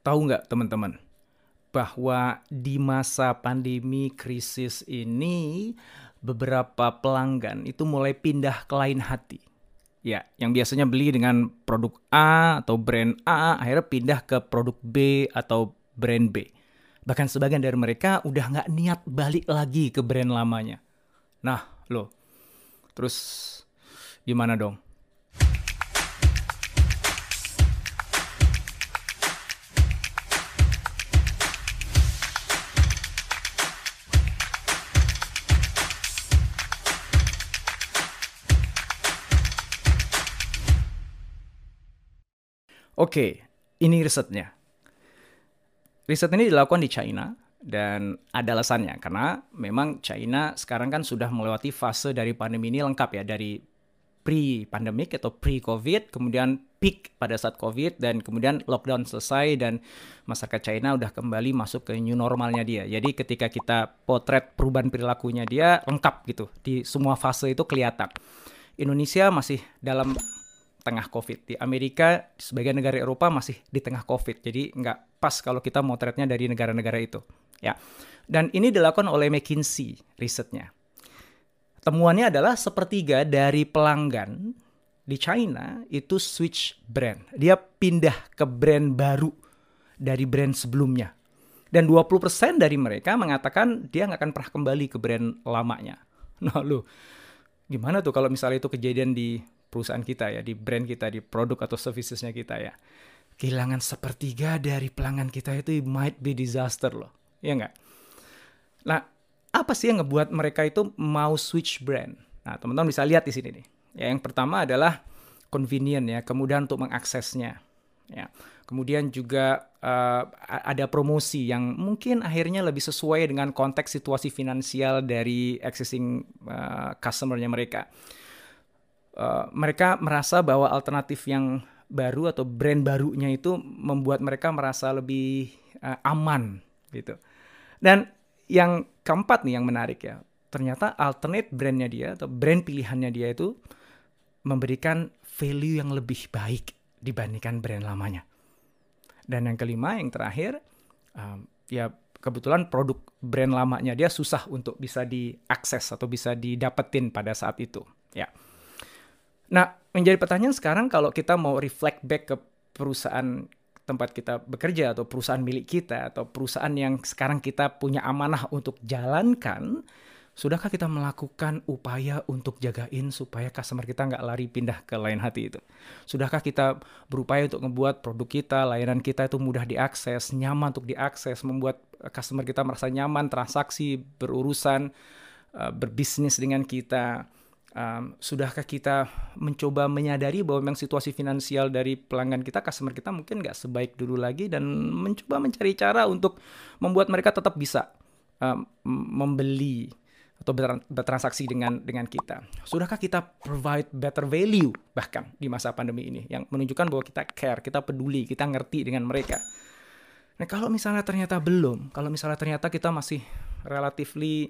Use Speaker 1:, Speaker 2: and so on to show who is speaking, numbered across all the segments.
Speaker 1: Tahu nggak teman-teman bahwa di masa pandemi krisis ini beberapa pelanggan itu mulai pindah ke lain hati. Ya, yang biasanya beli dengan produk A atau brand A, akhirnya pindah ke produk B atau brand B. Bahkan sebagian dari mereka udah nggak niat balik lagi ke brand lamanya. Nah, loh, terus gimana dong? Oke, ini risetnya. Riset ini dilakukan di China dan ada alasannya karena memang China sekarang kan sudah melewati fase dari pandemi ini lengkap ya dari pre-pandemic atau pre-COVID, kemudian peak pada saat COVID dan kemudian lockdown selesai dan masyarakat China udah kembali masuk ke new normalnya dia. Jadi ketika kita potret perubahan perilakunya dia lengkap gitu di semua fase itu kelihatan. Indonesia masih dalam tengah COVID. Di Amerika, sebagian negara Eropa masih di tengah COVID. Jadi nggak pas kalau kita motretnya dari negara-negara itu. Ya. Dan ini dilakukan oleh McKinsey risetnya. Temuannya adalah sepertiga dari pelanggan di China itu switch brand. Dia pindah ke brand baru dari brand sebelumnya. Dan 20% dari mereka mengatakan dia nggak akan pernah kembali ke brand lamanya. Nah lu, gimana tuh kalau misalnya itu kejadian di perusahaan kita ya, di brand kita, di produk atau servicesnya kita ya. Kehilangan sepertiga dari pelanggan kita itu might be disaster loh. Ya nggak? Nah, apa sih yang ngebuat mereka itu mau switch brand? Nah, teman-teman bisa lihat di sini nih. Ya, yang pertama adalah convenient ya, kemudian untuk mengaksesnya. Ya. Kemudian juga uh, ada promosi yang mungkin akhirnya lebih sesuai dengan konteks situasi finansial dari existing uh, customer-nya mereka. Eh, mereka merasa bahwa alternatif yang baru atau brand barunya itu membuat mereka merasa lebih uh, aman gitu. Dan yang keempat nih yang menarik ya, ternyata alternate brandnya dia atau brand pilihannya dia itu memberikan value yang lebih baik dibandingkan brand lamanya. Dan yang kelima, yang terakhir, um, ya kebetulan produk brand lamanya dia susah untuk bisa diakses atau bisa didapetin pada saat itu. Ya. Nah, menjadi pertanyaan sekarang kalau kita mau reflect back ke perusahaan tempat kita bekerja atau perusahaan milik kita atau perusahaan yang sekarang kita punya amanah untuk jalankan, sudahkah kita melakukan upaya untuk jagain supaya customer kita nggak lari pindah ke lain hati itu? Sudahkah kita berupaya untuk membuat produk kita, layanan kita itu mudah diakses, nyaman untuk diakses, membuat customer kita merasa nyaman, transaksi, berurusan, uh, berbisnis dengan kita? Um, sudahkah kita mencoba menyadari bahwa memang situasi finansial dari pelanggan kita, customer kita mungkin nggak sebaik dulu lagi dan mencoba mencari cara untuk membuat mereka tetap bisa um, membeli atau bertransaksi dengan dengan kita. Sudahkah kita provide better value bahkan di masa pandemi ini yang menunjukkan bahwa kita care, kita peduli, kita ngerti dengan mereka. Nah, kalau misalnya ternyata belum, kalau misalnya ternyata kita masih relatively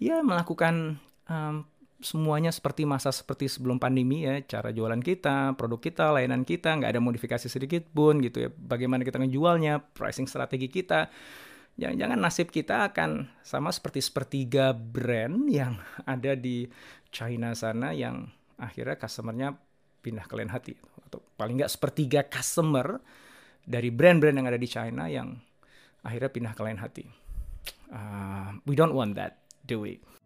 Speaker 1: ya melakukan um, semuanya seperti masa seperti sebelum pandemi ya. Cara jualan kita produk kita layanan kita nggak ada modifikasi sedikit pun gitu ya. Bagaimana kita ngejualnya pricing strategi kita. Jangan-jangan nasib kita akan sama seperti sepertiga brand yang ada di China sana yang akhirnya customernya pindah ke lain hati. Atau paling nggak sepertiga customer dari brand-brand yang ada di China yang akhirnya pindah ke lain hati. Uh, we don't want that do we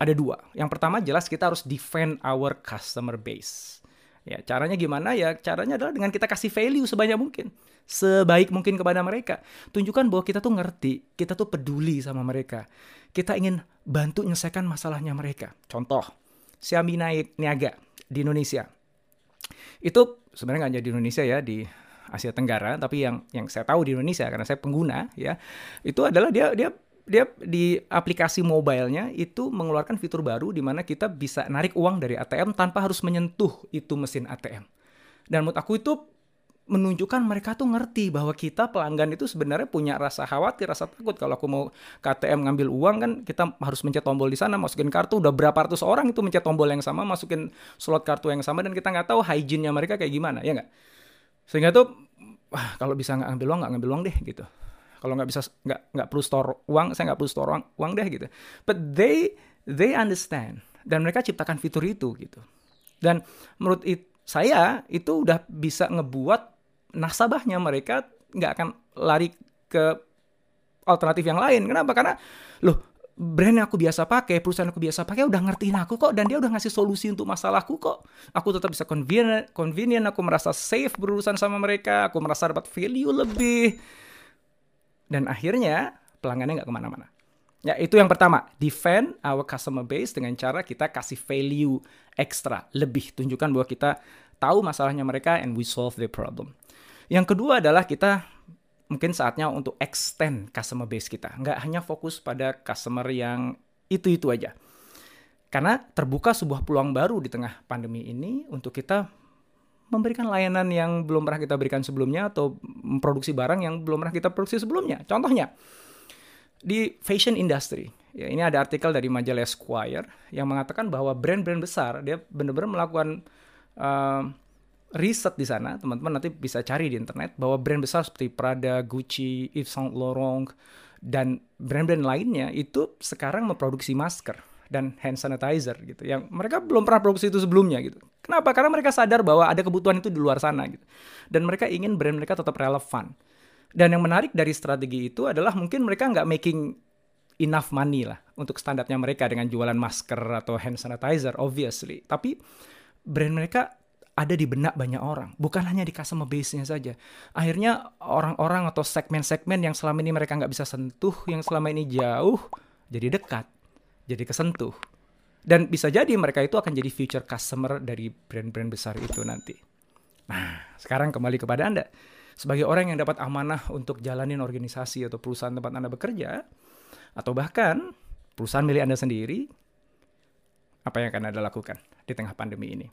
Speaker 1: Ada dua. Yang pertama jelas kita harus defend our customer base. Ya, caranya gimana? Ya, caranya adalah dengan kita kasih value sebanyak mungkin. Sebaik mungkin kepada mereka. Tunjukkan bahwa kita tuh ngerti, kita tuh peduli sama mereka. Kita ingin bantu menyelesaikan masalahnya mereka. Contoh, Xiaomi Niaga di Indonesia. Itu sebenarnya nggak hanya di Indonesia ya, di Asia Tenggara, tapi yang yang saya tahu di Indonesia karena saya pengguna ya, itu adalah dia dia dia di aplikasi mobilenya itu mengeluarkan fitur baru di mana kita bisa narik uang dari ATM tanpa harus menyentuh itu mesin ATM. Dan menurut aku itu menunjukkan mereka tuh ngerti bahwa kita pelanggan itu sebenarnya punya rasa khawatir, rasa takut kalau aku mau KTM ngambil uang kan kita harus mencet tombol di sana, masukin kartu udah berapa ratus orang itu mencet tombol yang sama, masukin slot kartu yang sama dan kita nggak tahu hygiene-nya mereka kayak gimana, ya nggak? Sehingga tuh wah kalau bisa nggak ngambil uang nggak ngambil uang deh gitu. Kalau nggak bisa nggak nggak perlu store uang, saya nggak perlu store uang, uang deh gitu. But they they understand dan mereka ciptakan fitur itu gitu. Dan menurut it, saya itu udah bisa ngebuat nasabahnya mereka nggak akan lari ke alternatif yang lain. Kenapa? Karena loh brand yang aku biasa pakai, perusahaan aku biasa pakai udah ngertiin aku kok dan dia udah ngasih solusi untuk masalahku kok. Aku tetap bisa convenient, convenient, aku merasa safe berurusan sama mereka, aku merasa dapat value lebih. Dan akhirnya pelanggannya nggak ke mana-mana. Ya itu yang pertama, defend our customer base dengan cara kita kasih value ekstra, lebih. Tunjukkan bahwa kita tahu masalahnya mereka and we solve the problem. Yang kedua adalah kita mungkin saatnya untuk extend customer base kita. Nggak hanya fokus pada customer yang itu-itu aja. Karena terbuka sebuah peluang baru di tengah pandemi ini untuk kita memberikan layanan yang belum pernah kita berikan sebelumnya atau memproduksi barang yang belum pernah kita produksi sebelumnya. Contohnya, di fashion industry, ya ini ada artikel dari majalah Esquire yang mengatakan bahwa brand-brand besar dia benar-benar melakukan uh, riset di sana, teman-teman nanti bisa cari di internet bahwa brand besar seperti Prada, Gucci, Yves Saint Laurent dan brand-brand lainnya itu sekarang memproduksi masker dan hand sanitizer gitu yang mereka belum pernah produksi itu sebelumnya gitu. Kenapa? Karena mereka sadar bahwa ada kebutuhan itu di luar sana gitu. Dan mereka ingin brand mereka tetap relevan. Dan yang menarik dari strategi itu adalah mungkin mereka nggak making enough money lah untuk standarnya mereka dengan jualan masker atau hand sanitizer obviously. Tapi brand mereka ada di benak banyak orang, bukan hanya di customer base-nya saja. Akhirnya orang-orang atau segmen-segmen yang selama ini mereka nggak bisa sentuh, yang selama ini jauh, jadi dekat, jadi kesentuh. Dan bisa jadi mereka itu akan jadi future customer dari brand-brand besar itu nanti. Nah, sekarang kembali kepada Anda. Sebagai orang yang dapat amanah untuk jalanin organisasi atau perusahaan tempat Anda bekerja, atau bahkan perusahaan milik Anda sendiri, apa yang akan Anda lakukan di tengah pandemi ini?